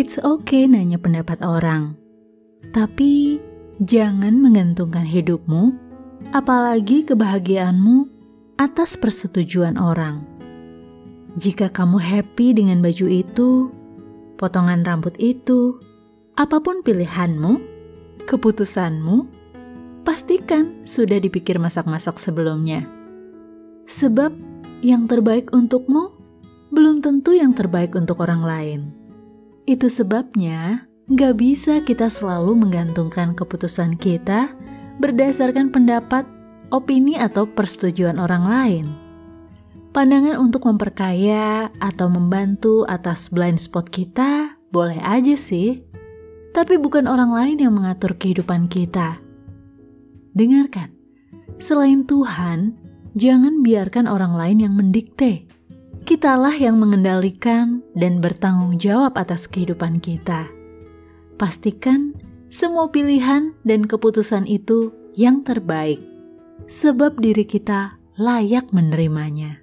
It's okay nanya pendapat orang, tapi jangan menggantungkan hidupmu, apalagi kebahagiaanmu, atas persetujuan orang. Jika kamu happy dengan baju itu, potongan rambut itu, apa pun pilihanmu, keputusanmu, pastikan sudah dipikir masak-masak sebelumnya. Sebab yang terbaik untukmu belum tentu yang terbaik untuk orang lain. Itu sebabnya gak bisa kita selalu menggantungkan keputusan kita berdasarkan pendapat, opini, atau persetujuan orang lain. Pandangan untuk memperkaya atau membantu atas blind spot kita boleh aja sih, tapi bukan orang lain yang mengatur kehidupan kita. Dengarkan, selain Tuhan, jangan biarkan orang lain yang mendikte Kitalah yang mengendalikan dan bertanggung jawab atas kehidupan kita. Pastikan semua pilihan dan keputusan itu yang terbaik, sebab diri kita layak menerimanya.